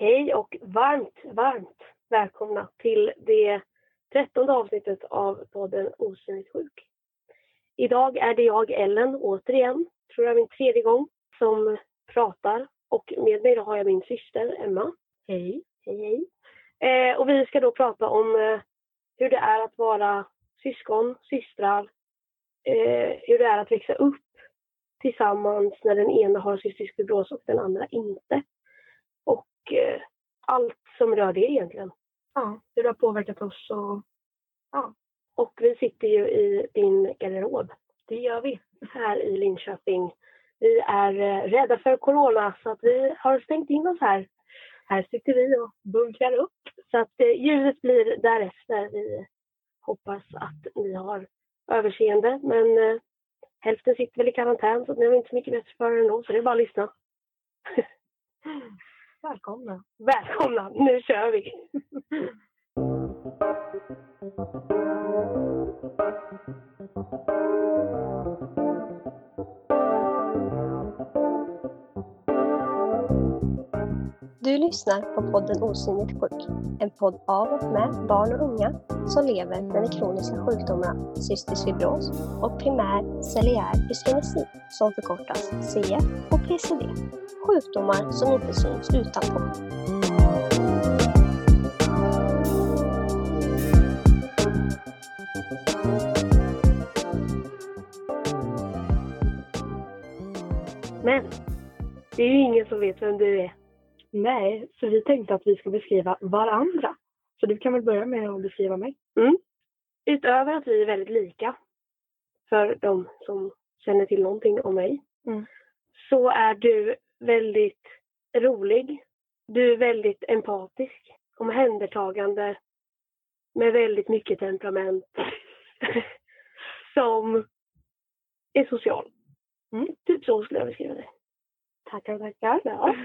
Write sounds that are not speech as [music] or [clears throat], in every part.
Hej och varmt, varmt välkomna till det trettonde avsnittet av podden Osynligt sjuk. Idag är det jag, Ellen, återigen, tror jag min tredje gång, som pratar. Och med mig har jag min syster Emma. Hej. Hej, hej. Eh, och vi ska då prata om eh, hur det är att vara syskon, systrar, eh, hur det är att växa upp tillsammans när den ena har cystisk fibros och den andra inte. Eh, allt som rör det egentligen. Ja, hur det har påverkat oss och ja, Och vi sitter ju i din garderob det gör vi. här i Linköping. Vi är eh, rädda för corona så att vi har stängt in oss här. Här sitter vi och bunkrar upp. Så att eh, ljudet blir därefter. Vi hoppas att ni har överseende. Men eh, hälften sitter väl i karantän så ni har inte så mycket bättre för ändå. Så det är bara att lyssna. [laughs] Välkomna. Välkomna, nu kör vi! [laughs] Du lyssnar på podden Osynligt sjuk. En podd av och med barn och unga som lever med de kroniska sjukdomarna cystisk fibros och primär celiär dyskinesi som förkortas CF och PCD. Sjukdomar som inte syns utanpå. Men det är ju ingen som vet vem du är. Nej, så vi tänkte att vi ska beskriva varandra. Så du kan väl börja med att beskriva mig. Mm. Utöver att vi är väldigt lika, för de som känner till någonting om mig, Mm. så är du väldigt rolig. Du är väldigt empatisk, omhändertagande, med väldigt mycket temperament, [laughs] som är social. Mm. Typ så skulle jag beskriva dig. Tackar, tackar. Ja.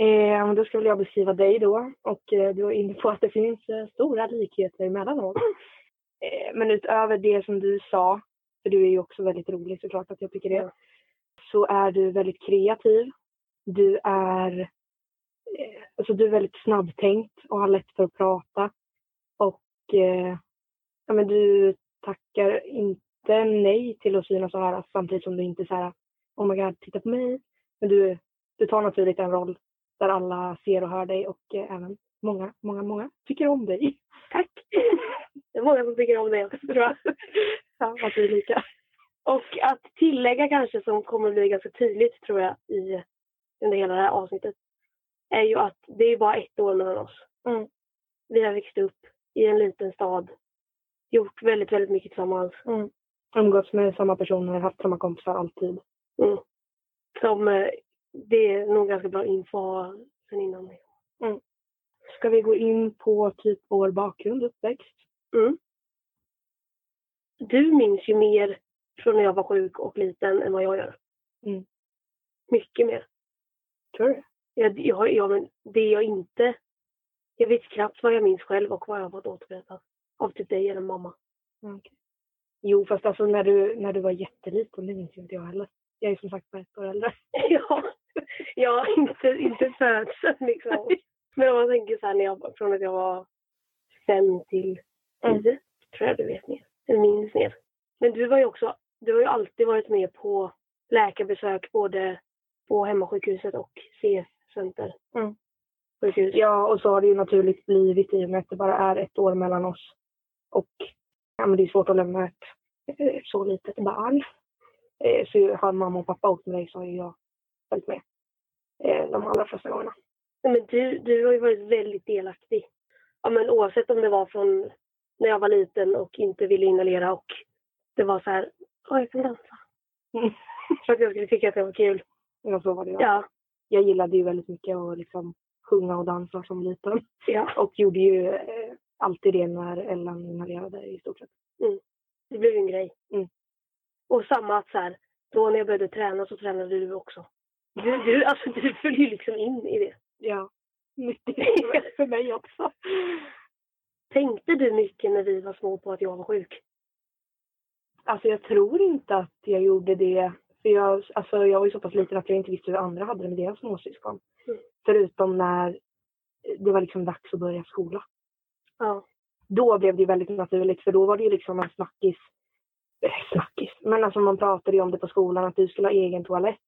Eh, då ska väl jag beskriva dig då. Och eh, du var inne på att det finns eh, stora likheter mellan oss. Eh, men utöver det som du sa, för du är ju också väldigt rolig såklart att jag tycker det. Så är du väldigt kreativ. Du är, eh, alltså du är väldigt snabbtänkt och har lätt för att prata. Och eh, ja, men du tackar inte nej till att synas och höras samtidigt som du inte så här oh my god, titta på mig. Men du, du tar naturligt en roll där alla ser och hör dig och eh, även många, många, många tycker om dig. Tack! [laughs] Det är många som tycker om det också tror jag. Ja, att vi är lika. Och att tillägga kanske som kommer bli ganska tydligt tror jag i under hela det här avsnittet är ju att det är bara ett år mellan oss. Mm. Vi har växt upp i en liten stad, gjort väldigt, väldigt mycket tillsammans. Mm. Umgåtts med samma personer, haft samma kompisar alltid. Mm. Som eh, det är nog ganska bra info att ha sen innan. Ska vi gå in på typ vår bakgrund, uppväxt? Mm. Du minns ju mer från när jag var sjuk och liten än vad jag gör. Mm. Mycket mer. Tror du? Jag, jag, jag, men det jag inte... Jag vet knappt vad jag minns själv och vad jag har fått återberättat. Av typ dig eller mamma. Mm. Jo, fast alltså när du, när du var jätteliten, det minns ju inte jag heller. Jag är som sagt bara ett år äldre. [laughs] ja, ja inte, inte födseln liksom. [laughs] Men om man tänker så här när jag, från att jag var fem till Mm. tio, tror jag du vet mer. Eller minns mer. Men du var ju också, du har ju alltid varit med på läkarbesök både på hemmasjukhuset och CF-center. Mm. Sjukhus. Ja, och så har det ju naturligt blivit i och med att det bara är ett år mellan oss. Och ja, men det är svårt att lämna ett eh, så litet barn. Eh, Så har mamma och pappa åkt med dig så har jag följt med eh, de allra flesta gångerna. Men du, du har ju varit väldigt delaktig. Ja, men oavsett om det var från när jag var liten och inte ville inhalera och det var så här, åh jag kan dansa. Mm. [laughs] För att jag skulle tycka att det var kul. Ja, så var det. Ja. Ja, Jag gillade ju väldigt mycket att liksom sjunga och dansa som liten. ja. Och gjorde ju eh, alltid det när Ellen inhalerade i stort sett. Det blev ju en grej. Mm. Och samma att så här, då när jag började träna så tränade du också. Du, du, alltså, du föll ju liksom in i det. Ja. Nyttigt [laughs] för mig också. Tänkte du mycket när vi var små på att jag var sjuk? Alltså jag tror inte att jag gjorde det. För jag, alltså jag var ju så pass liten att jag inte visste hur andra hade det med deras småsyskon. Mm. Förutom när det var liksom dags att börja skola. Ja. Då blev det ju väldigt naturligt för då var det ju liksom en snackis. Eh, snackis. Men alltså man pratade ju om det på skolan att du skulle ha egen toalett.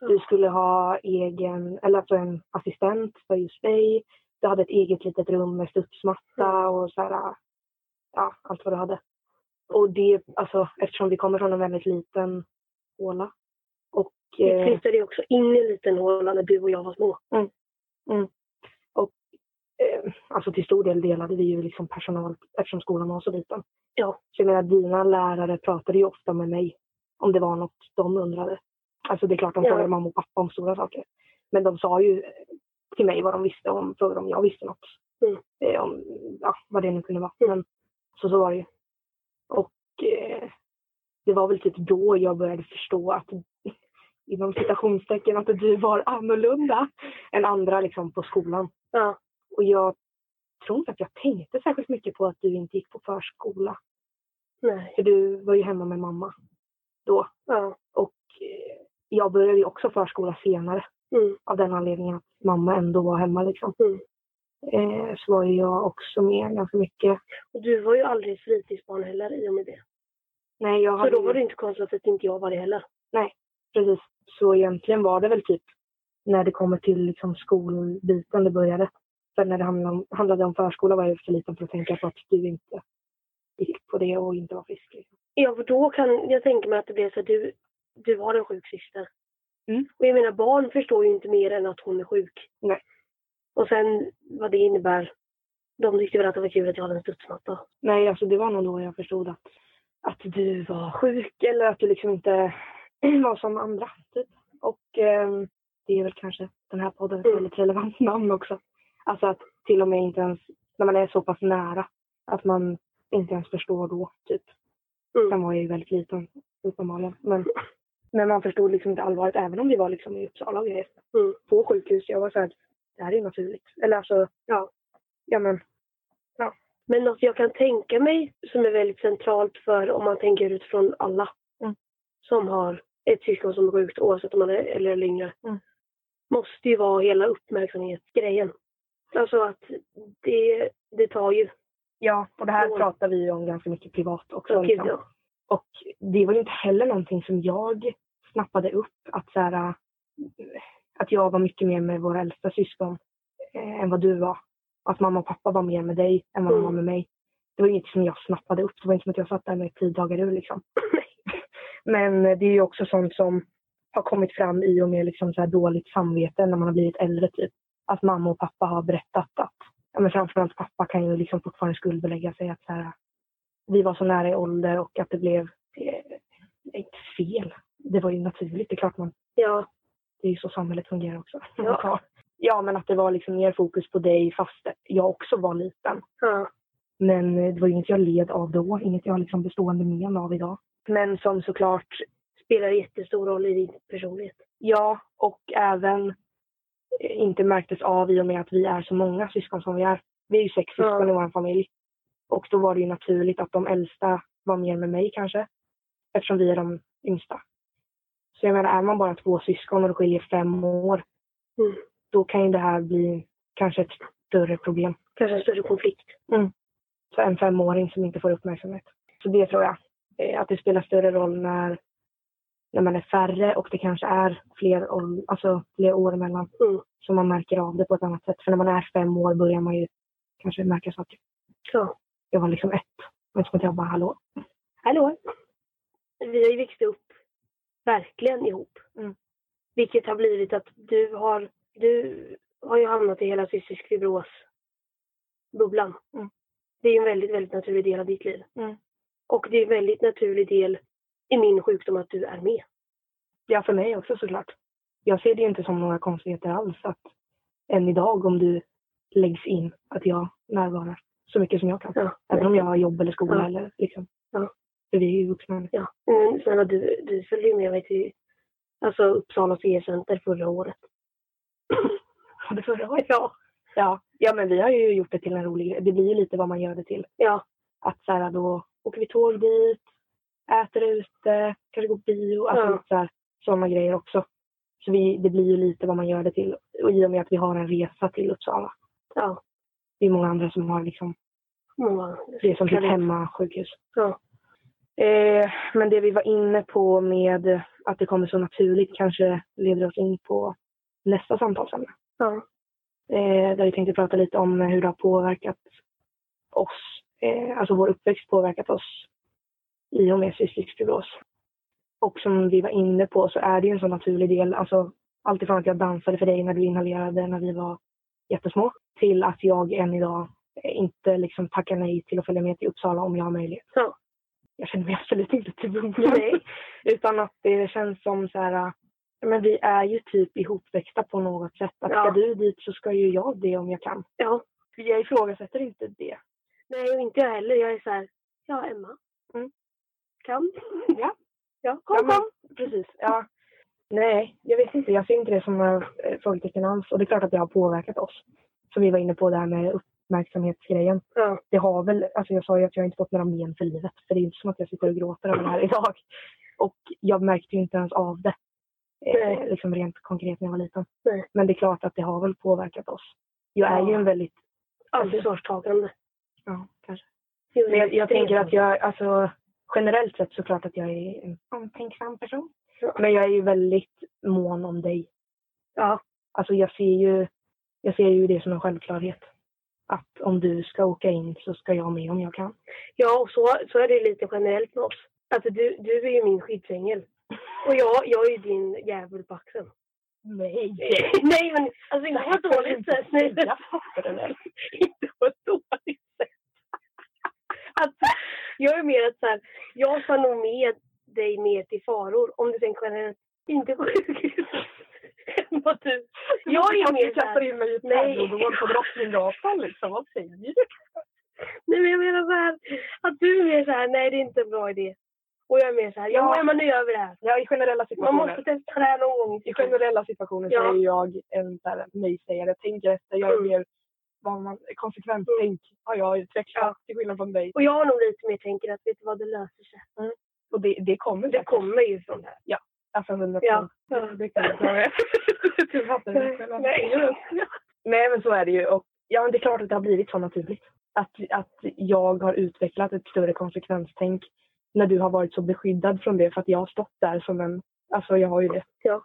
Du skulle ha egen, eller alltså en assistent för just dig. Du hade ett eget litet rum med studsmatta och så här, ja, allt vad du hade. Och det, alltså eftersom vi kommer från en väldigt liten håla. Och, Vi eh, flyttade ju också in i en liten håla när du och jag var små. och eh, alltså till stor del delade vi ju liksom personal eftersom skolan var så liten. Ja. Så jag menar, dina lärare pratade ju ofta med mig om det var något de undrade. Alltså det är klart de Ja. frågade mamma och pappa om stora saker. Men de sa ju till mig vad de visste om, frågade om jag visste något. Mm. Eh, om, ja, vad det nu kunde vara. Mm. Men så, så var det ju. Och eh, det var väl typ då jag började förstå att [laughs] inom citationstecken att du var annorlunda än andra liksom på skolan. Ja. Och jag tror inte att jag tänkte särskilt mycket på att du inte gick på förskola. Nej. För du var ju hemma med mamma då. Ja. Och eh, jag började ju också förskola senare Mm. av den anledningen att mamma ändå var hemma liksom. Mm. Eh, så var ju jag också med ganska mycket. Och du var ju aldrig fritidsbarn heller i och med det. Nej, jag Så hade då ju- var det inte konstigt att inte jag var det heller. Precis. Så egentligen var det väl typ när det kommer till liksom skolbiten det började. För när det handlade om, handlade om förskola var jag för liten för att tänka på att du inte gick på det och inte var frisk. Liksom. Ja, för då kan jag tänka mig att det blir så att du, du har en sjuk syster. Mm. Och jag menar, barn förstår ju inte mer än att hon är sjuk. Nej. Och sen vad det innebär. De tyckte väl att det var kul att jag hade en studsmatta. Nej, alltså det var nog då jag förstod att, att du var sjuk eller att du liksom inte [clears throat] var som andra. Typ. Och ehm, det är väl kanske den här podden ett Mm. väldigt relevant namn också. Alltså att till och med inte ens, när man är så pass nära, att man inte ens förstår då. Typ. Mm. Sen var jag ju väldigt liten uppenbarligen. Men, men man förstod liksom inte allvaret även om vi var liksom i Uppsala och grejer. Mm. På sjukhus. Jag var såhär, det här är ju naturligt. Eller alltså, Ja. ja men Men något jag kan tänka mig som är väldigt centralt för om man tänker utifrån alla Mm. som har ett syskon som är sjukt oavsett om man är eller yngre. Mm. Måste ju vara hela uppmärksamhetsgrejen. Alltså att det, det tar ju. Ja, och det här Mm. pratar vi ju om ganska mycket privat också. Så, gud, liksom. ja. Och det var ju inte heller någonting som jag snappade upp. Att, så här, att jag var mycket mer med våra äldsta syskon eh, än vad du var. Att mamma och pappa var mer med dig än vad de Mm. var med mig. Det var inget som jag snappade upp. Det var inte som att jag satt där med tio dagar ur liksom. [laughs] Men det är ju också sånt som har kommit fram i och med liksom så här dåligt samvete när man har blivit äldre. Typ. Att mamma och pappa har berättat att, ja, men framförallt pappa kan ju liksom fortfarande skuldbelägga sig att så här, vi var så nära i ålder och att det blev eh, inte fel. Det var ju naturligt. Det är klart man, Ja, det är ju så samhället fungerar också. [laughs] Ja. ja, men att det var liksom mer fokus på dig fast jag också var liten. ja, Men eh, det var ju inget jag led av då, inget jag har liksom bestående men av idag. Men som såklart, spelar jättestor roll i din personlighet. ja, och även inte märktes av i och med att vi är så många syskon som vi är. Vi är ju sex syskon i vår familj. Och då var det ju naturligt att de äldsta var mer med mig kanske. Eftersom vi är de yngsta. Så jag menar, är man bara två syskon och det skiljer fem år, Mm. då kan ju det här bli kanske ett större problem. Kanske en större konflikt. för en femåring som inte får uppmärksamhet. Så det tror jag. eh, Att det spelar större roll när, när man är färre och det kanske är fler, alltså fler år emellan. Mm. Så man märker av det på ett annat sätt. För när man är fem år börjar man ju kanske märka saker. Ja. Jag var liksom ett. Men som att jag bara hallå. Hallå? Vi har ju växt upp verkligen ihop. Mm. Vilket har blivit att du har, du har ju hamnat i hela cystisk fibros bubblan. Mm. Det är ju en väldigt, väldigt naturlig del av ditt liv. Mm. Och det är en väldigt naturlig del i min sjukdom att du är med. Ja, för mig också såklart. Jag ser det ju inte som några konstigheter alls att än idag om du läggs in att jag närvarar så mycket som jag kan. Ja. Även om jag har jobb eller skola Ja. eller liksom. Ja. För vi är ju vuxna. Ja. Men snälla du, du följde ju med mig till alltså Uppsala CE-center förra året. [clears throat] Var det förra året? Ja. Ja. ja, men vi har ju gjort det till en rolig. Det blir ju lite vad man gör det till. Ja. Att så här, då åker vi tåg dit, äter ute, kanske går på bio. Alltså Ja. sådana grejer också. Så vi, det blir ju lite vad man gör det till. Och i och med att vi har en resa till Uppsala Ja. Det är många andra som har liksom, Många. det är som sitt hemmasjukhus. Ja. Eh, men det vi var inne på med att det kommer så naturligt kanske leder oss in på nästa samtalsämne. Ja. Eh, där vi tänkte prata lite om hur det har påverkat oss, eh, alltså vår uppväxt påverkat oss i och med cystisk fibros. Och som vi var inne på så är det ju en så naturlig del, alltså alltifrån att jag dansade för dig när du inhalerade när vi var jättesmå till att jag än idag eh, inte liksom tackar nej till att följa med till Uppsala om jag har möjlighet. Ja. Jag känner mig absolut inte tvungen. Utan att det känns som så här, men vi är ju typ ihopväxta på något sätt. Att Ja. ska du dit så ska ju jag det om jag kan. Ja. Jag ifrågasätter inte det. Nej, och inte jag heller. Jag är så här, ja Emma. Mm. Kan. Ja. Ja, kom, Ja, men, kom. precis. Ja. Nej, jag vet inte. Jag ser inte det som några eh, frågetecken alls. Och det är klart att det har påverkat oss. Som vi var inne på det här med uppmärksamhetsgrejen. Ja. Det har väl, alltså jag sa ju att jag inte fått några men för livet. För det är inte som att jag sitter och gråter över det här [laughs] idag. Och jag märkte ju inte ens av det. Eh, Nej. liksom rent konkret när jag var liten. Nej. Men det är klart att det har väl påverkat oss. Jag är ju en väldigt, Ansvarstagande. ja kanske. Jo, Men jag, jag tänker att jag, alltså generellt sett så klart att jag är en omtänksam person. Ja. Men jag är ju väldigt mån om dig. Ja. Alltså jag ser ju, jag ser ju det som en självklarhet. Att om du ska åka in så ska jag med om jag kan. Ja, och så, så är det lite generellt med oss. Alltså du, du är ju min skyddsängel. Och jag, jag är ju din djävul på axeln. Nej! [laughs] Nej, men alltså inte på ett dåligt sätt. Nej, Jag fattar det. inte på ett dåligt sätt. Alltså, jag är mer att så här, jag tar nog med dig mer till faror. Om du sen generellt inte [laughs] sjukhus. än vad du. Jag är mer så här, in mig i ett terrordåd på Drottninggatan liksom. Vad säger du? nej men jag menar så här, att du är mer så här, nej det är inte en bra idé. Och jag är mer så här, ja, Ja. men nu gör vi det här. Ja, i generella Man situationer. måste testa det här någon gång. I generella situationer Ja. så är jag en så här nej-sägare. Tänker efter. Jag är Mm. mer vad man, konsekvent tänk har jag utvecklat Ja. till skillnad från dig. Och jag har nog lite mer tänker att vet du vad, det löser sig. Och det, det kommer Det säkert. kommer ju från det här. Alltså hundra Ja. procent. Det kan jag ta med. Du fattar det själv. Nej. Nej men så är det ju. Och, ja men det är klart att det har blivit så naturligt. Att, att jag har utvecklat ett större konsekvenstänk när du har varit så beskyddad från det för att jag har stått där som en, alltså jag har ju det. Ja.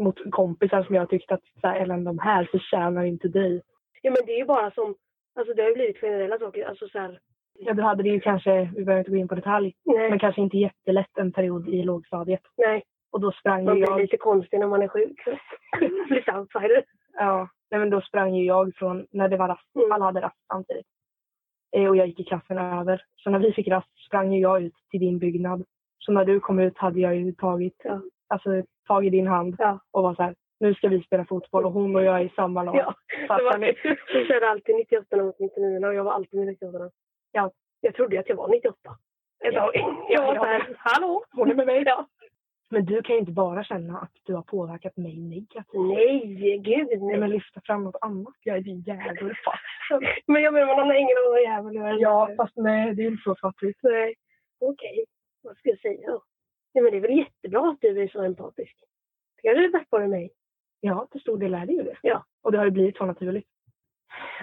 Mot kompisar som jag har tyckt att så här, Ellen de här förtjänar inte dig. Ja men det är ju bara som, alltså det har ju blivit generella saker. Alltså så här, Ja du hade det ju kanske, vi behöver inte gå in på detalj, nej, men kanske inte jättelätt en period i lågstadiet. nej. Och då sprang Man ju blir jag, lite konstig när man är sjuk. [laughs] lite outsider. ja, nej men då sprang ju jag från, när det var rast, Mm. alla hade rast samtidigt. Eh, Och jag gick i klassen över. Så när vi fick rast sprang ju jag ut till din byggnad. Så när du kom ut hade jag ju tagit, Ja. alltså, tagit din hand Ja. och var så här, nu ska vi spela fotboll och hon och jag är i samma lag. Ja, Fattar ni? [laughs] vi körde alltid 98 mot 99 och jag var alltid med 98 Ja. Jag trodde att jag var 98. Ett Ja. [laughs] Jag var så här, hallå? Hon är med mig. Ja. Men du kan ju inte bara känna att du har påverkat mig negativt. Nej, gud Nej, nej. men lyfta fram något annat. Jag är din jävel. [laughs] Men jag menar, man har ingen annan jävel. jag är. Ja, fast nej, det är inte så fattigt. Nej. Okej, vad ska jag säga då? Nej, men det är väl jättebra att du är så empatisk. Det kanske är tack vare mig. Ja, till stor del är det ju det. Ja. Och det har ju blivit så naturligt.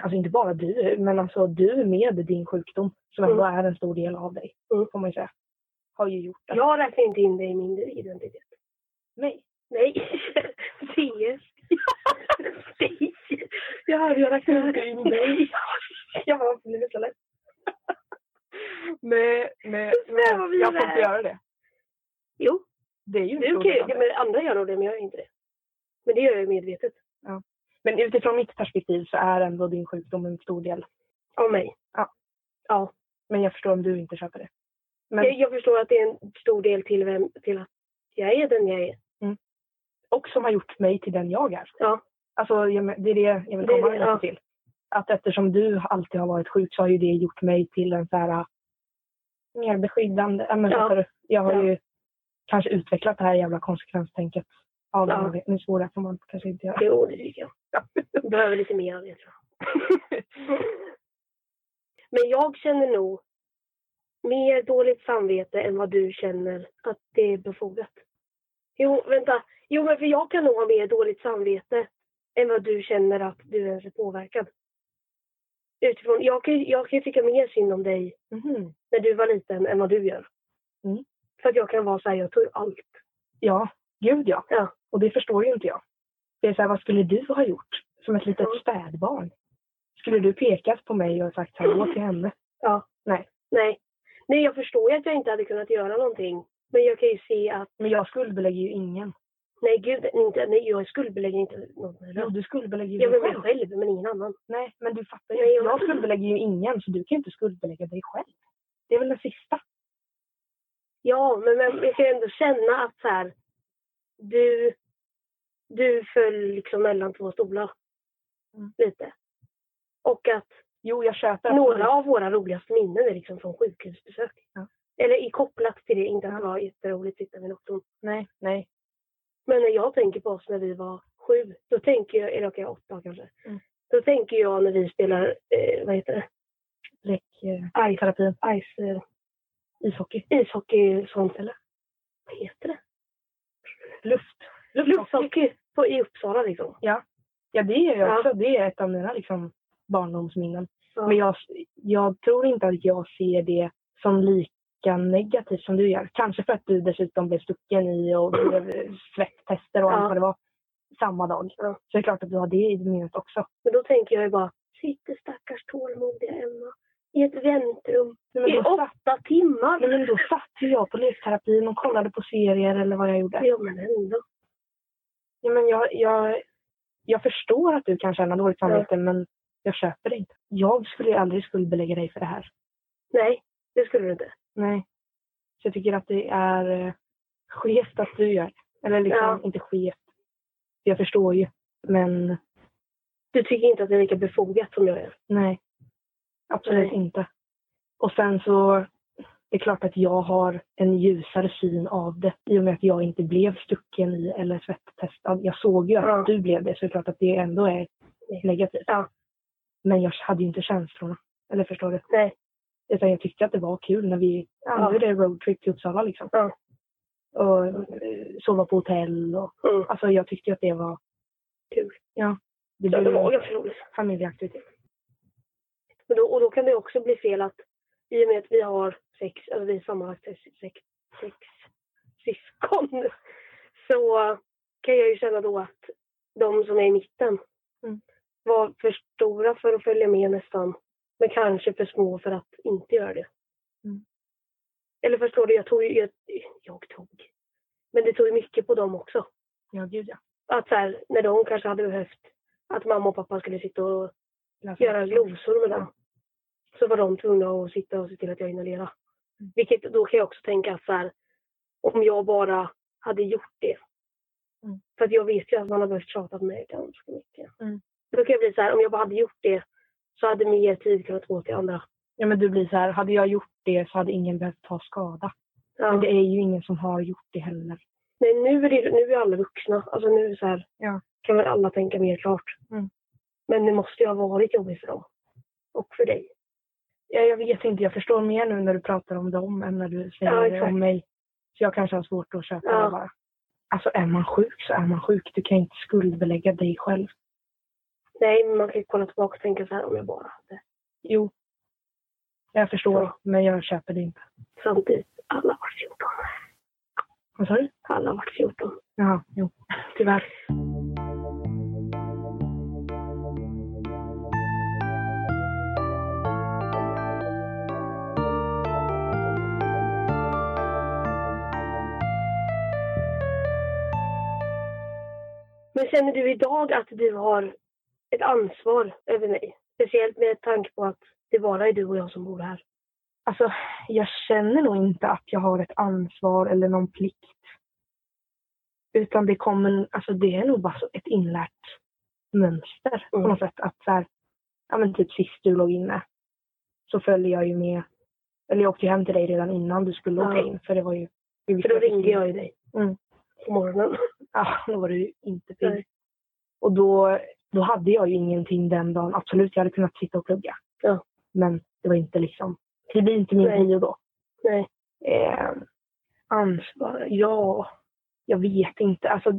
Alltså inte bara du, men alltså du med din sjukdom, som ändå är en stor del av dig, Mm. får man ju säga, har ju gjort att... Jag räknar inte in dig i min identitet. Nej. Nej, [laughs] CS. Nej. [laughs] Jag hörde, jag räknade inte in dig. Jag har blivit så lätt. Nej, nej, jag får inte göra det. Jo, Det är ju du kan ju, det. men andra gör nog det, men jag gör inte det. Men det gör jag medvetet. Men utifrån mitt perspektiv så är ändå din sjukdom en stor del. Av mig. Ja. Ja. Men jag förstår om du inte köper det. Men, Jag, jag förstår att det är en stor del till, vem, till att jag är den jag är. och som har gjort mig till den jag är. Ja. Alltså, det är det jag vill komma det, ja. till. Att eftersom du alltid har varit sjuk så har ju det gjort mig till en så här äh, mer beskyddande. Ja, men Ja. Jag har Ja. ju kanske utvecklat det här jävla konsekvenstänket. Av Ja. ja. Nu svor jag man kanske inte göra. Jo, det tycker jag. Behöver lite mer av det tror jag. [laughs] Men jag känner nog mer dåligt samvete än vad du känner att det är befogat. Jo, vänta. Jo, men för jag kan nog ha mer dåligt samvete än vad du känner att du ens är påverkad. utifrån, jag kan, ju- jag kan tycka mer synd om dig Mhm. när du var liten än vad du gör. Mm. För att jag kan vara så här, jag tog allt. Ja, gud ja. Ja. Och det förstår ju inte jag. Det är så här, vad skulle du ha gjort som ett litet Ja. spädbarn? Skulle du pekat på mig och sagt hallå till henne? Ja. Nej. Nej. Nej, jag förstår ju att jag inte hade kunnat göra någonting. Men jag kan ju se att, Men jag skuldbelägger ju ingen. nej gud, inte, nej, jag skuldbelägger inte någon. Jo, du skuldbelägger ju Jag dig själv. själv, men ingen annan. Nej, men du fattar ju. Nej, jag- Jag skuldbelägger ju ingen, så du kan ju inte skuldbelägga dig själv. Det är väl det sista. Ja, men, men jag kan ju ändå känna att så här, du, du föll liksom mellan två stolar. Mm. Lite. Och att Jo, jag köper några av våra roligaste minnen är liksom från sjukhusbesök. Ja. Eller är kopplat till det, inte att Ja. det var jätteroligt att sitta med doktorn. Nej, nej. Men när jag tänker på oss när vi var sju, då tänker jag, eller okej åtta kanske. Mm. Då tänker jag när vi spelar, eh, vad heter det, Lek, eh, terapi, ice, eh, ishockey, ishockey sånt eller? Vad heter det? Luft. Lufthockey på, i Uppsala liksom. Ja, det är ju Ja. också. Det är ett av mina liksom, barndomsminnen. Ja. Men jag, jag tror inte att jag ser det som lika negativt som du gör. Kanske för att du dessutom blev stucken i och blev [laughs] svettester och Ja. allt vad det var samma dag. Ja. Så det är klart att du har det i minnet också. Men då tänker jag ju bara, sitter stackars tålmodiga Emma i ett väntrum i åtta timmar. nej, men då satt ju jag på lekterapin och kollade på serier eller vad jag gjorde. Ja men ändå. Ja, men jag, jag, jag förstår att du kan känna dåligt samvete men jag köper det inte. Jag skulle ju aldrig skuldbelägga dig för det här. Nej, det skulle du inte. Nej. Så jag tycker att det är eh, skevt att du gör. Eller liksom, Ja. inte skevt. Jag förstår ju. Men Du tycker inte att det är lika befogat som jag gör. nej. Absolut inte. Och sen så, det är klart att jag har en ljusare syn av det. I och med att jag inte blev stucken i eller svettestad. Jag såg ju att Ja. du blev det, så det är klart att det ändå är negativt. Ja. Men jag hade ju inte känslorna. Eller förstår du? Nej. Utan jag tyckte att det var kul när vi Ja. gjorde roadtrip till Uppsala liksom. Ja. Och eh, sova på hotell och alltså jag tyckte att det var Kul. Ja. Det Ja, blev det var ganska roligt. familjeaktivitet. Men då, och då kan det också bli fel att i och med att vi har sex, alltså vi är sammanlagt sex, sex, sex syskon, [laughs] så kan jag ju känna då att de som är i mitten Mm. var för stora för att följa med nästan, men kanske för små för att inte göra det. Mm. Eller förstår du, jag tog jag, jag tog, men det tog ju mycket på dem också. Ja, gud ja. Att så här, när de kanske hade behövt att mamma och pappa skulle sitta och Läsa göra glosor med dem. Så var de tvungna att sitta och se till att jag inhalerade. Vilket då kan jag också tänka att så här, om jag bara hade gjort det. Mm. För att jag vet ju att man har behövt tjata på mig ganska mycket. Mm. Då kan jag bli så här, om jag bara hade gjort det så hade mer tid kunnat gå till andra. Ja, men du blir så här, hade jag gjort det så hade ingen behövt ta skada. Ja. Men det är ju ingen som har gjort det heller. Nej, nu är, det, nu är alla vuxna. Alltså nu så här, Ja. kan väl alla tänka mer klart. Mm. Men det måste ju ha varit jobbigt för dem. Och för dig. Ja, jag vet inte, jag förstår mer nu när du pratar om dem än när du säger Ja, om mig. Så jag kanske har svårt att köpa Ja. det bara. Alltså är man sjuk så är man sjuk. Du kan inte skuldbelägga dig själv. Nej, men man kan ju kolla tillbaka och tänka så här, om jag bara hade. Jo. Jag förstår, Ja. men jag köper det inte. Samtidigt, alla har varit 14. Vad sa du? Alla har varit 14. Jaha, jo. Tyvärr. Men känner du idag att du har ett ansvar över mig? Speciellt med tanke på att det bara är du och jag som bor här. Alltså, jag känner nog inte att jag har ett ansvar eller någon plikt. Utan det kommer, alltså det är nog bara så ett inlärt mönster Mm. på något sätt. Att så här, ja men typ sist du låg inne så följde jag ju med, eller jag åkte ju hem till dig redan innan du skulle Ja. åka in för det var ju... För då ringde jag ju dig Mm. På morgonen. [laughs] Ja, då var du ju inte pigg. Och då, då hade jag ju ingenting den dagen. Absolut, jag hade kunnat sitta och plugga. Ja. Men det var inte liksom, det blir inte min prio då. Nej. Eh, ansvar? Ja, jag vet inte. Alltså,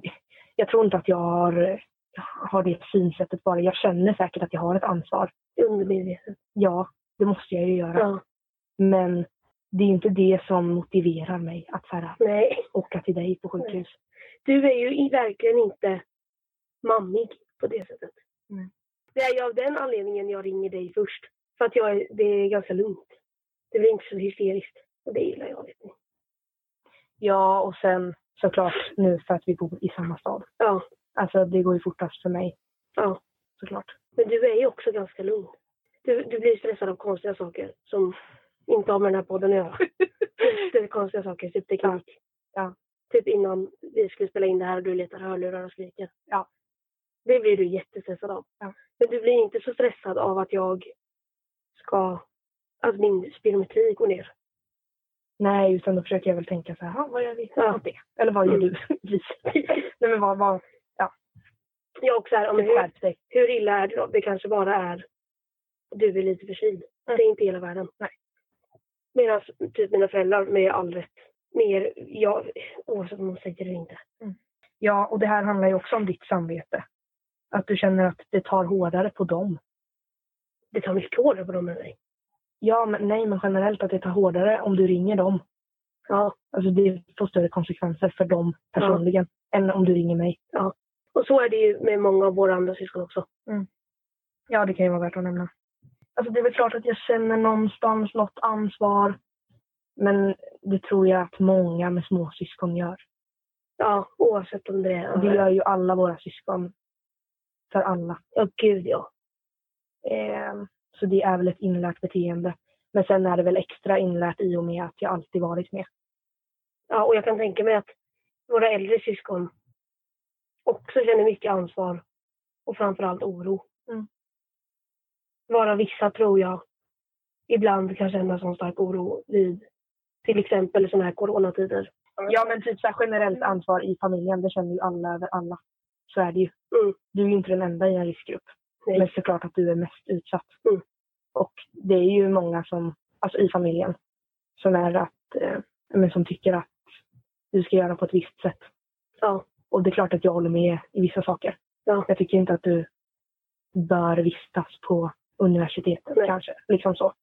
jag tror inte att jag har har det synsättet bara. Jag känner säkert att jag har ett ansvar. Undermedvetet. Ja, det måste jag ju göra. Ja. Men det är inte det som motiverar mig att så här, Nej. åka till dig på sjukhus. Du är ju verkligen inte mammig på det sättet. Nej. Det är ju av den anledningen jag ringer dig först. För att jag är, det är ganska lugnt. Det blir inte så hysteriskt. Och det gillar jag. Vet ni. Ja, och sen såklart nu för att vi bor i samma stad. Ja, Alltså det går ju fortast för mig ja. såklart. Men du är ju också ganska lugn. Du, du blir stressad av konstiga saker som inte har med den här podden att göra. [laughs] Jättekonstiga saker, typ teknik. Ja. Typ innan vi skulle spela in det här och du letar hörlurar och skriker. Ja. Det blir du jättestressad av. Ja. Men du blir inte så stressad av att jag ska... Att min spirometri går ner. Nej, utan då försöker jag väl tänka så här, "Ha, vad gör vi Ja. åt det? Eller vad gör Mm. du? [laughs] Vi. Nej men vad, vad, Jag också här, ja, men hur, hur illa är det då? Det kanske bara är du är lite förkyld. Mm. Det är inte hela världen. Nej. Medan typ mina föräldrar med all rätt. Mer, jag, oavsett om de säger det eller inte. Ja, och det här handlar ju också om ditt samvete. Att du känner att det tar hårdare på dem. Det tar mycket hårdare på dem än mig. Ja, men nej, men generellt att det tar hårdare om du ringer dem. Ja. Alltså det får större konsekvenser för dem personligen än om du ringer mig. Och så är det ju med många av våra andra syskon också. Ja, det kan ju vara värt att nämna. Alltså det är väl klart att jag känner någonstans något ansvar. Men det tror jag att många med småsyskon gör. Ja, oavsett om det är... Och det gör ju alla våra syskon. För alla. Ja, gud ja. Eh, så det är väl ett inlärt beteende. Men sen är det väl extra inlärt i och med att jag alltid varit med. Ja, och jag kan tänka mig att våra äldre syskon också känner mycket ansvar. Och framförallt oro. Mm. Vara vissa tror jag ibland kan känna sån stark oro vid till exempel sådana här coronatider. Ja men typ så här generellt ansvar i familjen, det känner ju alla över alla. Så är det ju. Mm. Du är ju inte den enda i en riskgrupp. Nej. Men såklart att du är mest utsatt. Mm. Och det är ju många som, alltså i familjen, som är att, eh, men som tycker att du ska göra på ett visst sätt. Ja, Och det är klart att jag håller med i vissa saker. Ja. Jag tycker inte att du bör vistas på universitetet Nej. kanske. Liksom så.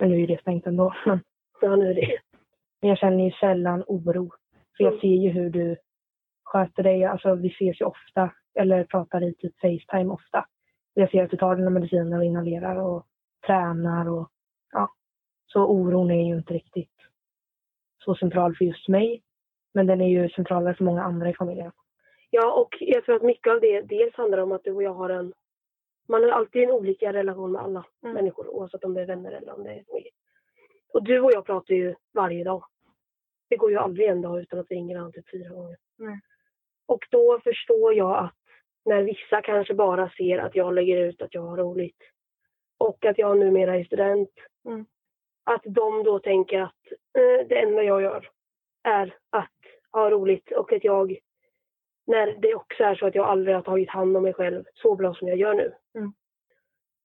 Men nu är det stängt ändå. [laughs] Men, ja nu är det. men jag känner ju sällan oro. För jag Mm. ser ju hur du sköter dig. Alltså vi ses ju ofta. Eller pratar i typ Facetime ofta. Jag ser att du tar dina mediciner och inhalerar och tränar och ja. Så oron är ju inte riktigt så central för just mig. Men den är ju centralare för många andra i familjen. Ja, och jag tror att mycket av det dels handlar om att du och jag har en... Man har alltid en olika relation med alla Mm. människor oavsett om det är vänner eller om det är familj. Och du och jag pratar ju varje dag. Det går ju aldrig en dag utan att vi ringer varandra typ fyra gånger. Nej. Och då förstår jag att när vissa kanske bara ser att jag lägger ut att jag har roligt och att jag numera är student. Mm. Att de då tänker att eh, det enda jag gör är att ha roligt och att jag när det också är så att jag aldrig har tagit hand om mig själv så bra som jag gör nu. Mm.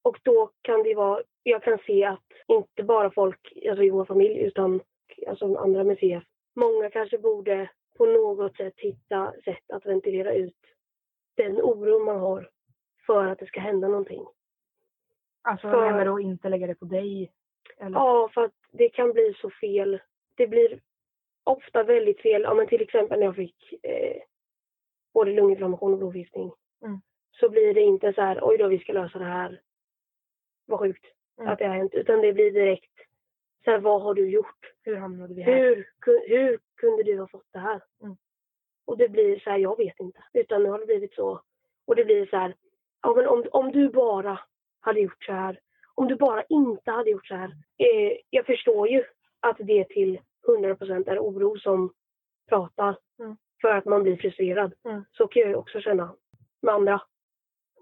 Och då kan det vara, jag kan se att inte bara folk alltså i vår familj utan alltså andra med CF, många kanske borde på något sätt hitta sätt att ventilera ut den oro man har för att det ska hända någonting. Alltså För- menar då inte lägga det på dig? Eller? Ja, för att det kan bli så fel. Det blir ofta väldigt fel. Ja, men till exempel när jag fick eh, både lunginflammation och blodförgiftning. Mm. Så blir det inte så här, oj då, vi ska lösa det här. Vad sjukt Mm. att det har hänt. Utan det blir direkt, så här, vad har du gjort? Hur hamnade vi här? Hur, hur kunde du ha fått det här? Mm. Och det blir så här, jag vet inte. Utan nu har det blivit så. Och det blir så här, ja men om, om du bara hade gjort så här. Om du bara inte hade gjort så här. Eh, jag förstår ju att det till 100% är oro som pratar. Mm. För att man blir frustrerad. Mm. Så kan jag ju också känna med andra.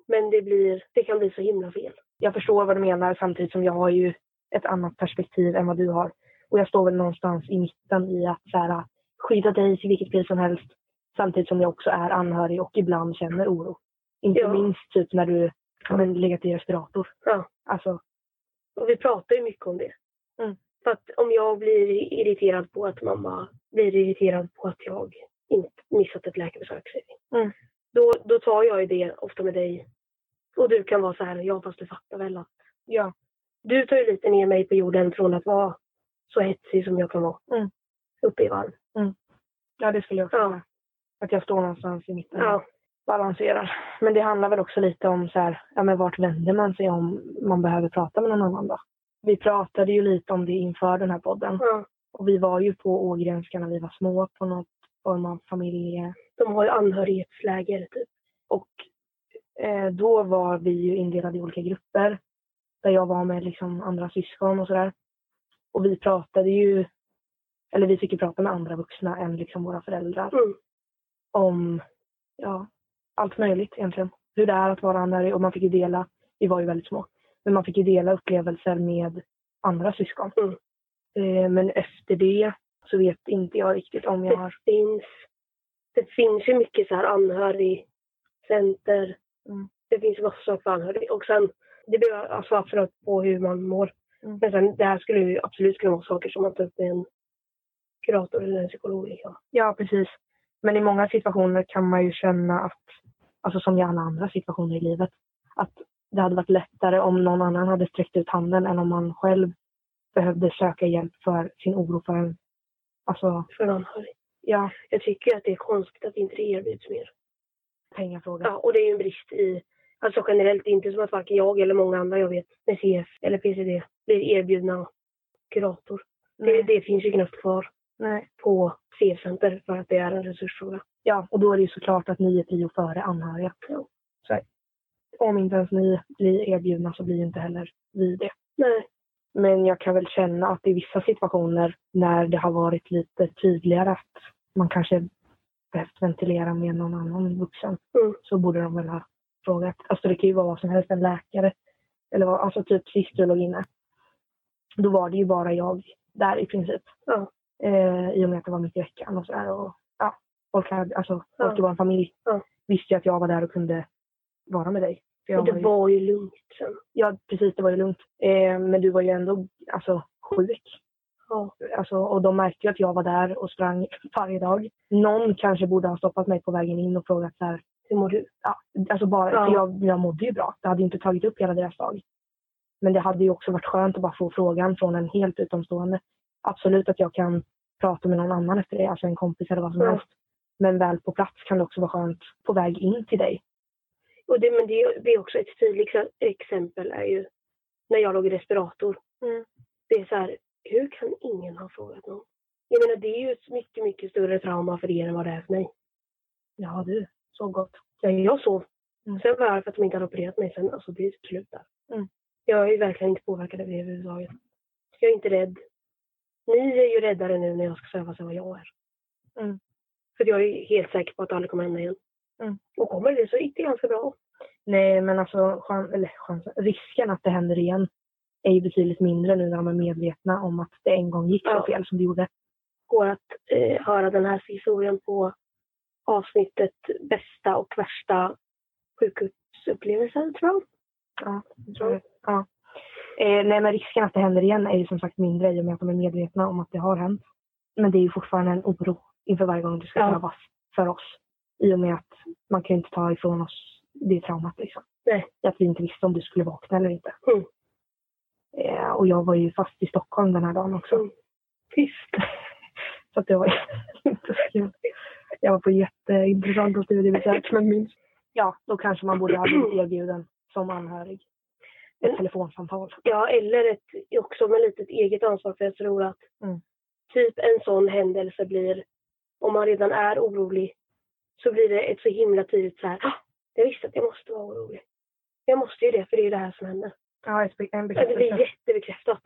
Men det, blir, det kan bli så himla fel. Jag förstår vad du menar samtidigt som jag har ju ett annat perspektiv än vad du har. Och jag står väl någonstans i mitten i att så här, skydda dig till vilket pris som helst. Samtidigt som jag också är anhörig och ibland känner oro. Inte Ja. minst typ när du men, legat i respirator. Ja. Alltså, Och vi pratar ju mycket om det. Mm. För att om jag blir irriterad på att mamma blir irriterad på att jag inte missat ett läkarbesök. Mm. då, då tar jag ju det ofta med dig. Och du kan vara så här, ja fast du fattar väl att Ja. du tar ju lite ner mig på jorden från att vara så hetsig som jag kan vara. Mm. Uppe i varv. Ja, det skulle jag också Ja. Att jag står någonstans i mitten. Ja. balanserar. Men det handlar väl också lite om så här, ja men vart vänder man sig om man behöver prata med någon annan då? Vi pratade ju lite om det inför den här podden. ja. Och vi var ju på Ågrenska när vi var små på något form av familje... De har ju anhörighetsläger typ. Och eh, då var vi ju indelade i olika grupper. Där jag var med liksom andra syskon och sådär. Och vi pratade ju, eller vi fick ju prata med andra vuxna än liksom våra föräldrar. Mm. om ja, allt möjligt egentligen. Hur det är att vara anhörig och man fick ju dela, vi var ju väldigt små, men man fick ju dela upplevelser med andra syskon. Mm. Eh, men efter det så vet inte jag riktigt om jag har... Det finns, det finns ju mycket så här anhörigcenter. Mm. Det finns massor för anhörig. Och sen, det beror alltså absolut på hur man mår. Mm. Men sen, det här skulle ju absolut kunna vara saker som man tar upp med en kurator eller en psykolog. Liksom. Ja, precis. Men i många situationer kan man ju känna att, alltså som i alla andra situationer i livet, att det hade varit lättare om någon annan hade sträckt ut handen än om man själv behövde söka hjälp för sin oro för en... Alltså, För anhörig. ja, Jag tycker att det är konstigt att inte det erbjuds mer. pengafråga. Ja, och det är ju en brist i, alltså generellt, inte som att varken jag eller många andra jag vet med CF eller PCD blir erbjudna kurator. Det, det finns ju knappt kvar Nej. på CF-center för att det är en resursfråga. Ja, och då är det ju såklart att ni är prio före anhöriga. Ja. Så om inte ens ni blir erbjudna så blir ju inte heller vi det. Nej, Men jag kan väl känna att i vissa situationer när det har varit lite tydligare att man kanske behövt ventilera med någon annan vuxen Mm. så borde de väl ha frågat. Alltså det kan ju vara vad som helst, en läkare. Eller vad, alltså typ sist du låg inne. Då var det ju bara jag där i princip. Ja. Eh, I och med att det var mitt i veckan och sådär. Och, ja, folk, hade, alltså, folk i vår familj visste ju att jag var där och kunde vara med dig. Jag det var ju lugnt sen. Ja, precis. Det var ju lugnt. Eh, men du var ju ändå alltså, sjuk. Ja. Alltså, och de märkte ju att jag var där och sprang [laughs] varje dag. Någon kanske borde ha stoppat mig på vägen in och frågat så här, Hur mår du? ja, alltså bara, Ja. för jag, jag mådde ju bra. Det hade ju inte tagit upp hela deras dag. Men det hade ju också varit skönt att bara få frågan från en helt utomstående. Absolut att jag kan prata med någon annan efter det, alltså en kompis eller vad som helst. Men väl på plats kan det också vara skönt på väg in till dig. Och det, men det, det är också ett tydligt ex- exempel är ju när jag låg i respirator. Mm. Det är så här, hur kan ingen ha frågat någon? Jag menar det är ju ett mycket, mycket större trauma för er än vad det är för mig. Ja du, så gott. Ja, jag sov. Mm. Sen var jag för att de inte hade opererat mig sen. Alltså det är slut där. Mm. Jag är ju verkligen inte påverkad av det överhuvudtaget. Jag är inte rädd. Ni är ju räddare nu när jag ska sövas än vad jag är. Mm. För jag är helt säker på att det aldrig kommer hända igen. Mm. Och kommer det så gick det ganska bra. Nej, men alltså chans, eller chansen, risken att det händer igen är ju betydligt mindre nu när de är medvetna om att det en gång gick så Ja. fel som det gjorde. går att eh, höra den här historien på avsnittet bästa och värsta sjukhusupplevelser tror jag. Ja, jag tror det. Ja. Eh, nej, men risken att det händer igen är ju som sagt mindre i och med att de är medvetna om att det har hänt. Men det är ju fortfarande en oro inför varje gång det ska Ja. prövas för oss. I och med att man kan inte ta ifrån oss det traumat liksom. Nej. Att vi inte visste om du skulle vakna eller inte. Mm. Eh, och jag var ju fast i Stockholm den här dagen också. Mm. Tyst. [laughs] Så att det var [laughs] inte så kul. Jag var på jätteintressanta studiebesök [laughs] men minst. Ja, då kanske man borde ha blivit erbjuden som anhörig. Ett Mm. telefonsamtal. Ja, eller ett, också med lite eget ansvar för jag tror att Mm. typ en sån händelse blir, om man redan är orolig, så blir det ett så himla tidigt så här, ah, jag visste att jag måste vara orolig. Jag måste ju det, för det är ju det här som händer. Ja, en Ja, Det blir bekräftelse. jättebekräftat.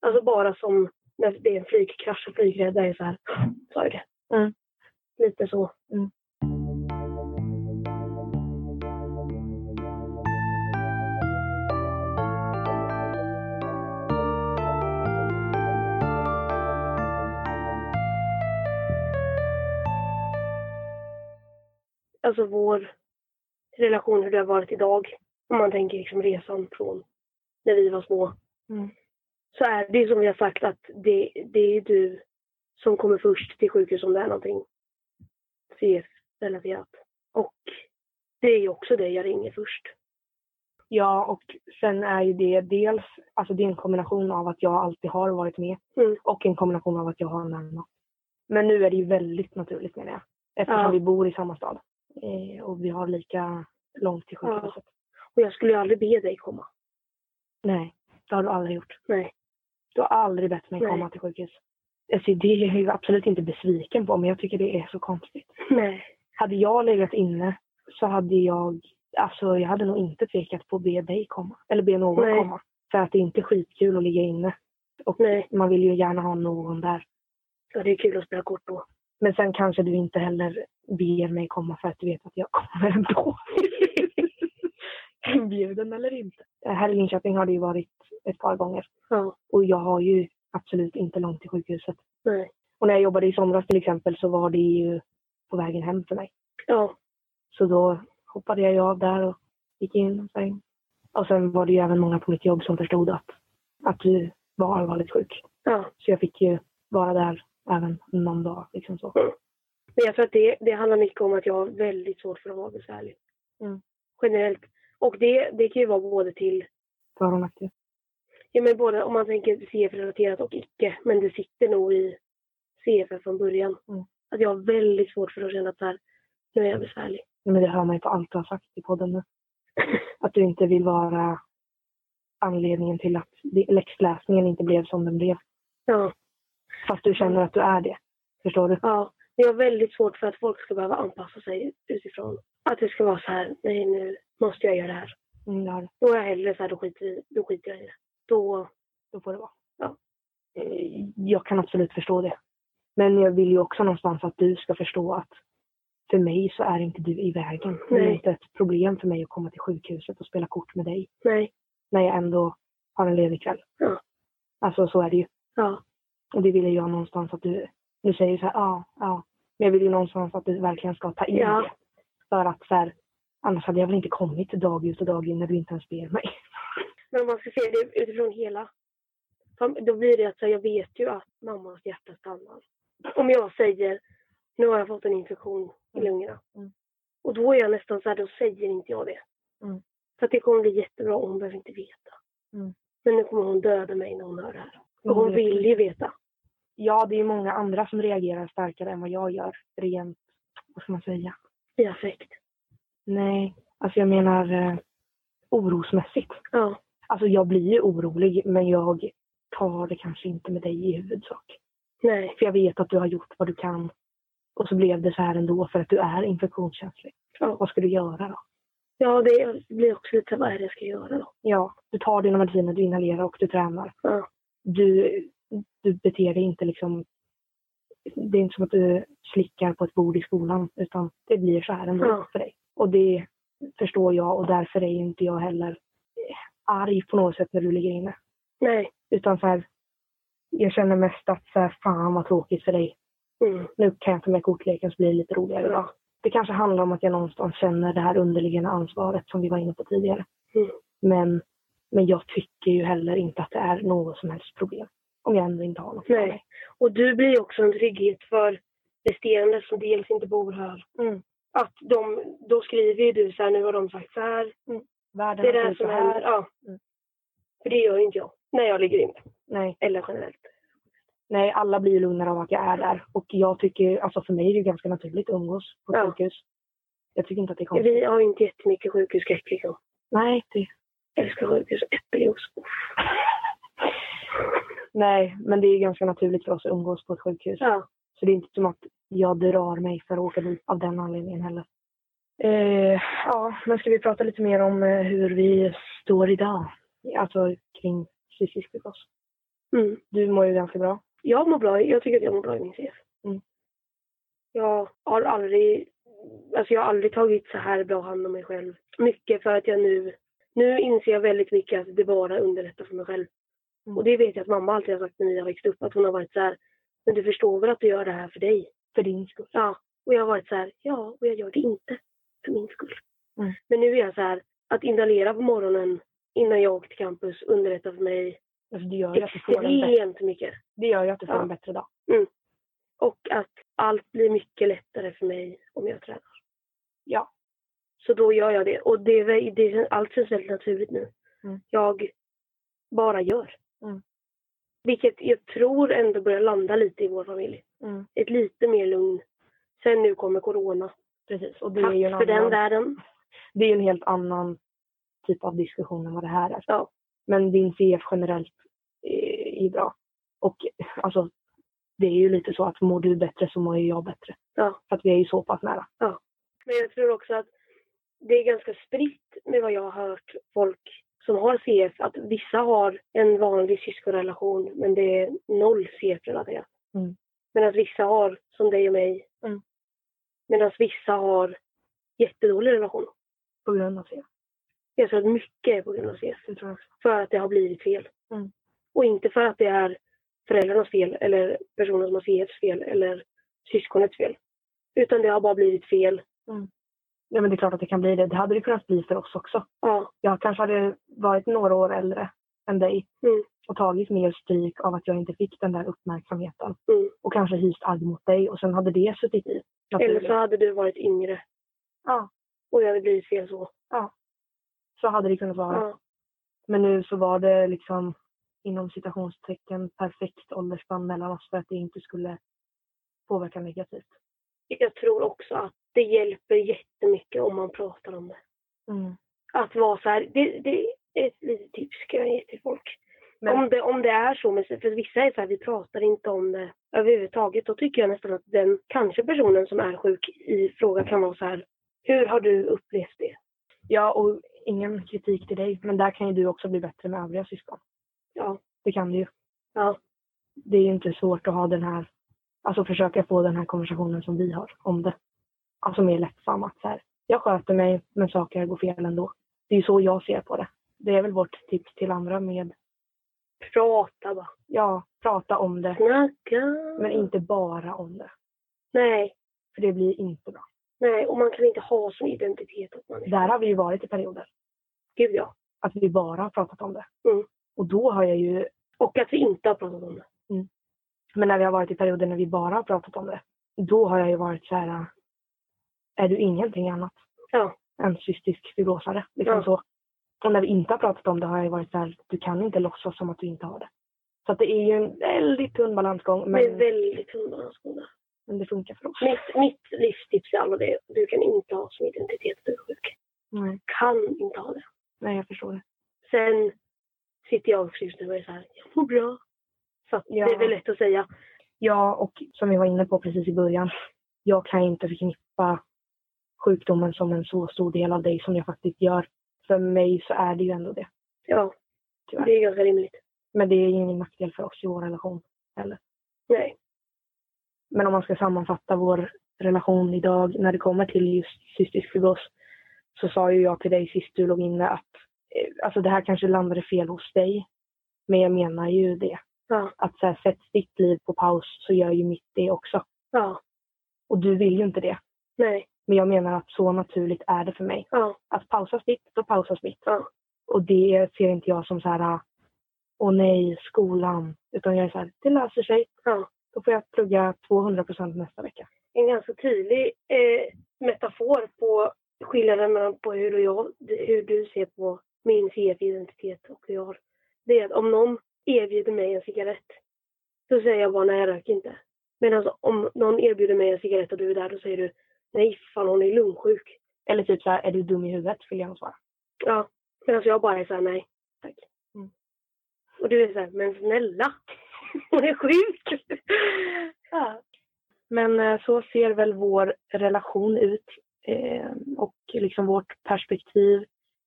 Alltså bara som när det är en flygkrasch och flygräddare är så här, sa ju det. Mm. Lite så. Mm. Alltså vår relation, hur det har varit idag. Om man tänker liksom resan från när vi var små. Mm. Så är det som vi har sagt att det, det är du som kommer först till sjukhus om det är någonting CF-relaterat. Och det är ju också det jag ringer först. Ja, och sen är ju det dels, alltså det är en kombination av att jag alltid har varit med Mm. och en kombination av att jag har närmat. Men nu är det ju väldigt naturligt menar jag. Eftersom Ja. vi bor i samma stad. Eh, och vi har lika långt till sjukhuset. Och jag skulle ju aldrig be dig komma. Nej, det har du aldrig gjort. Nej. Du har aldrig bett mig Nej. komma till sjukhus. Alltså, det är jag absolut inte besviken på, men jag tycker det är så konstigt. Nej. Hade jag legat inne så hade jag, alltså jag hade nog inte tvekat på att be dig komma. Eller be någon Nej. komma. För att det är inte skitkul att ligga inne. Och Nej. man vill ju gärna ha någon där. Ja, det är kul att spela kort då. Men sen kanske du inte heller ber mig komma för att du vet att jag kommer [laughs] ändå. Inbjuden eller inte. Här i Linköping har det ju varit ett par gånger. Ja. Och jag har ju absolut inte långt till sjukhuset. Nej. Och när jag jobbade i somras till exempel så var det ju på vägen hem för mig. Ja. Så då hoppade jag av där och gick in. Och sen, och sen var det ju även många på mitt jobb som förstod att, att du var allvarligt sjuk. Ja. Så jag fick ju vara där även någon dag. Liksom så. Men jag tror att det, det handlar mycket om att jag har väldigt svårt för att vara besvärlig. Mm. Generellt. Och det, det kan ju vara både till, För och nackdel. ja men både om man tänker CF-relaterat och icke. Men det sitter nog i CF från början. Mm. Att jag har väldigt svårt för att känna att så här, nu är jag besvärlig. Men det hör man ju på allt du har sagt i podden nu. [laughs] Att du inte vill vara anledningen till att läxläsningen inte blev som den blev. Ja. Fast du känner att du är det. Förstår du? Ja. Jag har väldigt svårt för att folk ska behöva anpassa sig utifrån. Att det ska vara så här, nej nu måste jag göra det här. Mm, det har du. Då är jag hellre så här, då skiter, då skiter jag i det. Då, Då får det vara. Ja. Eh, Jag kan absolut förstå det. Men jag vill ju också någonstans att du ska förstå att för mig så är inte du i vägen. Det är Nej. inte ett problem för mig att komma till sjukhuset och spela kort med dig. nej. När jag ändå har en ledig kväll. Ja. Alltså så är det ju. Ja. Och det vill jag någonstans att du, nu säger så här, ja, ja. Men jag vill ju någonstans att du verkligen ska ta in Ja. det. För att så här, annars hade jag väl inte kommit dag ut och dag in när du inte ens ber mig. [laughs] Men om man ska se det utifrån hela. Då blir det att så här, jag vet ju att mammas hjärta stannar. Om jag säger, nu har jag fått en infektion i Mm. lungorna. Mm. Och då är jag nästan så här, då säger inte jag det. Mm. För att det kommer bli jättebra hon behöver inte veta. Mm. Men nu kommer hon döda mig när hon hör det här. Och hon vill ju veta. Ja, det är många andra som reagerar starkare än vad jag gör. Rent, vad ska man säga? I affekt. Nej, alltså jag menar eh, orosmässigt. Ja. Alltså jag blir ju orolig, men jag tar det kanske inte med dig i huvudsak. Nej. För jag vet att du har gjort vad du kan. Och så blev det så här ändå för att du är infektionskänslig. Ja. Vad ska du göra då? Ja, det blir också lite, vad är det jag ska göra då? Ja, du tar dina mediciner, du inhalerar och du tränar. Ja. Du, du beter dig inte liksom... Det är inte som att du slickar på ett bord i skolan, utan det blir så här ändå Ja. för dig. Och det förstår jag och därför är inte jag heller eh, arg på något sätt när du ligger inne. Nej. Utan så här, jag känner mest att så här, fan vad tråkigt för dig. Mm. Nu kan jag ta med kortleken så blir det lite roligare idag. Ja. Det kanske handlar om att jag någonstans känner det här underliggande ansvaret som vi var inne på tidigare. Mm. Men, men jag tycker ju heller inte att det är något som helst problem. Om jag ändå inte har något Nej. Och du blir ju också en trygghet för resterande som dels inte bor här. Mm. Att de, då skriver ju du så här, nu har de sagt så här. Världen Det är det ut som här. händer. Ja. Mm. För det gör ju inte jag. När jag ligger inne. Nej, Eller generellt. nej, alla blir ju lugnare av att jag är där. Och jag tycker, alltså för mig är det ganska naturligt att umgås på ett Ja. sjukhus. Jag tycker inte att det är konstigt. Vi har ju inte jättemycket sjukhusskräck liksom. Nej, det, Älskar sjukhus. Äppeljuice. Nej, men det är ganska naturligt för oss att umgås på ett sjukhus. Ja. Så det är inte som att jag drar mig för att åka dit av den anledningen heller. Eh, ja, men ska vi prata lite mer om eh, hur vi står idag? Alltså kring psykisk psykos. Mm. Du mår ju ganska bra. Jag mår bra. Jag tycker att jag mår bra i min CF. Mm. Jag har aldrig, alltså jag har aldrig tagit så här bra hand om mig själv. Mycket för att jag nu, nu inser jag väldigt mycket att det bara underlättar för mig själv. Mm. Och det vet jag att mamma alltid har sagt när har växt upp. Att hon har varit så här, men du förstår väl att du gör det här för dig? För din skull. Ja. Och jag har varit så här, ja, och jag gör det inte för min skull. Mm. Men nu är jag så här, att inhalera på morgonen innan jag åker till campus underlättar för mig Alltså, det gör extremt mycket. det gör ju att du får Ja. en bättre dag. Och att allt blir mycket lättare för mig om jag tränar. Ja. Så då gör jag det. Och det, det, allt känns väldigt naturligt nu. Mm. Jag bara gör. Mm. Vilket jag tror ändå börjar landa lite i vår familj. Mm. Ett lite mer lugn. Sen nu kommer corona. Precis. Och det Tack är ju en för den annan, världen. det är ju en helt annan typ av diskussion än vad det här är. Ja. Men din CF generellt är, är bra. Och alltså, det är ju lite så att mår du bättre så mår ju jag bättre. Ja. För att vi är ju så pass nära. Men jag tror också att det är ganska spritt med vad jag har hört folk som har CF. Att vissa har en vanlig syskonrelation men det är noll CF-relaterat. Mm. Medan vissa har, som dig och mig. Mm. Medan vissa har jättedålig relation. På grund av CF. Jag tror att mycket är på grund av CF. För att det har blivit fel. Mm. Och inte för att det är föräldrarnas fel eller personen som har CFs fel eller syskonets fel. Utan det har bara blivit fel. Ja men det är klart att det kan bli det. Det hade det kunnat bli för oss också. Ja, Jag kanske hade varit några år äldre än dig. Mm. Och tagit mer stryk av att jag inte fick den där uppmärksamheten. mm. Och kanske hyst agg mot dig. Och sen hade det suttit i. Eller så hade du varit yngre. Ja. Och det hade blivit fel så. Så hade det kunnat vara. Ja. Men nu så var det liksom inom citationstecken perfekt åldersspann mellan oss för att det inte skulle påverka negativt. Jag tror också att det hjälper jättemycket om man pratar om det. Mm. Att vara så här, det, det ett litet tips kan jag ge till folk. Men, Om, det, om det är så, men för vissa är så här, vi pratar inte om det överhuvudtaget. Då tycker jag nästan att den kanske personen som är sjuk i fråga kan vara så här, hur har du upplevt det? ja, och ingen kritik till dig. Men där kan ju du också bli bättre med övriga syskon. Ja, Det kan du ju. ja, Det är ju inte svårt att ha den här, alltså försöka få den här konversationen som vi har om det. Alltså mer lättsam att så här, jag sköter mig men saker går fel ändå. Det är ju så jag ser på det. Det är väl vårt tips till andra med, prata bara. ja, prata om det. Snacka. Men inte bara om det. Nej, För det blir inte bra. nej, och man kan inte ha som identitet att man är Där har vi ju varit i perioder. Gud ja. Att vi bara har pratat om det. Mm. Och då har jag ju, Och att vi inte har pratat om det. men när vi har varit i perioder när vi bara har pratat om det. Då har jag ju varit så här, är du ingenting annat Ja, än cystisk fibrosare? Liksom Ja. så. Och när vi inte har pratat om det har jag varit så här, du kan inte låtsas som att du inte har det. Så att det är ju en väldigt tunn balansgång, det är men, väldigt hundbalansgående. men det funkar för oss. Mitt, mitt livstips är alla det. Du kan inte ha som identitet att du är sjuk. Nej, Kan inte ha det. nej, jag förstår det. Sen sitter jag också just nu och är så här, jag mår bra. Så Ja. det är väl lätt att säga. Ja, och som vi var inne på precis i början. Jag kan inte förknippa sjukdomen som en så stor del av dig som jag faktiskt gör. För mig så är det ju ändå det. Ja, Tyvärr. det är ganska rimligt. Men det är ingen nackdel för oss i vår relation heller. Nej. Men om man ska sammanfatta vår relation idag när det kommer till just cystisk fibros så sa ju jag till dig sist du låg inne att eh, alltså det här kanske landade fel hos dig. Men jag menar ju det. Ja, Att så här, sätts ditt liv på paus så gör ju mitt det också. ja, Och du vill ju inte det. nej, Men jag menar att så naturligt är det för mig. ja, Att pausas ditt, då pausas mitt. ja, Och det ser inte jag som så här, åh nej, skolan. Utan jag är så här, det löser sig. ja. Då får jag plugga 200 procent nästa vecka. En ganska tydlig eh, metafor på skillnaden mellan på hur, och jag, hur du ser på min CF-identitet och hur jag har. Det är att om någon erbjuder mig en cigarett, då säger jag bara nej, jag röker inte. Medan om någon erbjuder mig en cigarett och du är där, då säger du nej, fan hon är lungsjuk. Eller typ så här, är du dum i huvudet? Vill jag svara. Ja, medan jag bara är så här, nej, tack. Mm. Och du är så här, men snälla, [laughs] hon är sjuk. [laughs] ja. Men eh, så ser väl vår relation ut. Eh, och liksom vårt perspektiv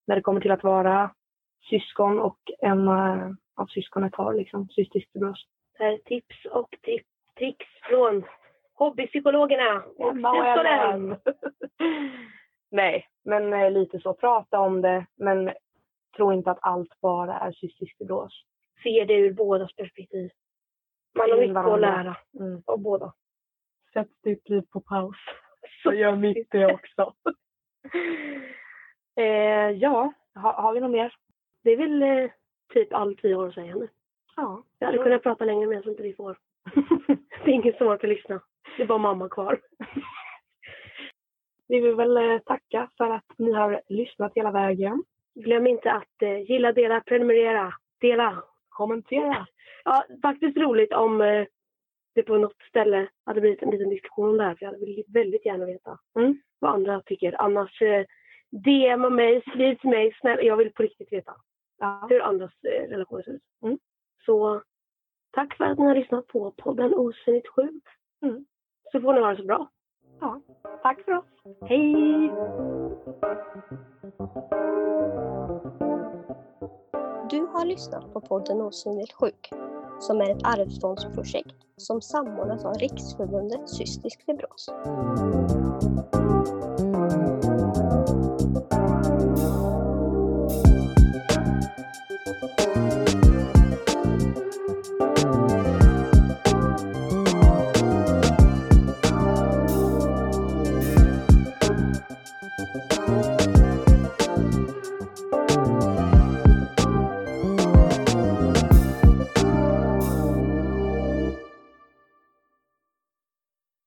när det kommer till att vara syskon och en eh, av syskonet har liksom cystisk fibros. Här är tips och tips, tricks från hobbypsykologerna och Emma och syskonen. Ellen. Nej, men eh, lite så. Prata om det, men tro inte att allt bara är cystisk fibros. Se det ur bådas perspektiv. Man har mycket att lära Mm. av båda. Sätt ditt liv på paus. [laughs] Så gör mitt det också. [laughs] eh, ja, har, har vi något mer? Det är väl eh, typ allt vi har att säga nu. Ja. Jag hade kunnat prata längre men jag tror inte vi får. [laughs] det är ingen som orkar lyssna. Det bara mamma kvar. vi vill väl eh, tacka för att ni har lyssnat hela vägen. Glöm inte att eh, gilla, dela, prenumerera, dela. Kommentera. Ja, faktiskt roligt om eh, det på något ställe hade blivit en liten diskussion om det här. För jag hade väldigt gärna veta Mm. vad andra tycker. Annars DMa mig, skriv till mig. Snälla, jag vill på riktigt veta Ja. hur andras relationer ser ut. Mm. Så tack för att ni har lyssnat på podden Osynligt sjuk. Mm. Så får ni ha det så bra. ja. Tack för oss. Hej! Du har lyssnat på podden Osynligt sjuk, som är ett arvsfondsprojekt som samordnas av Riksförbundet Cystisk fibros.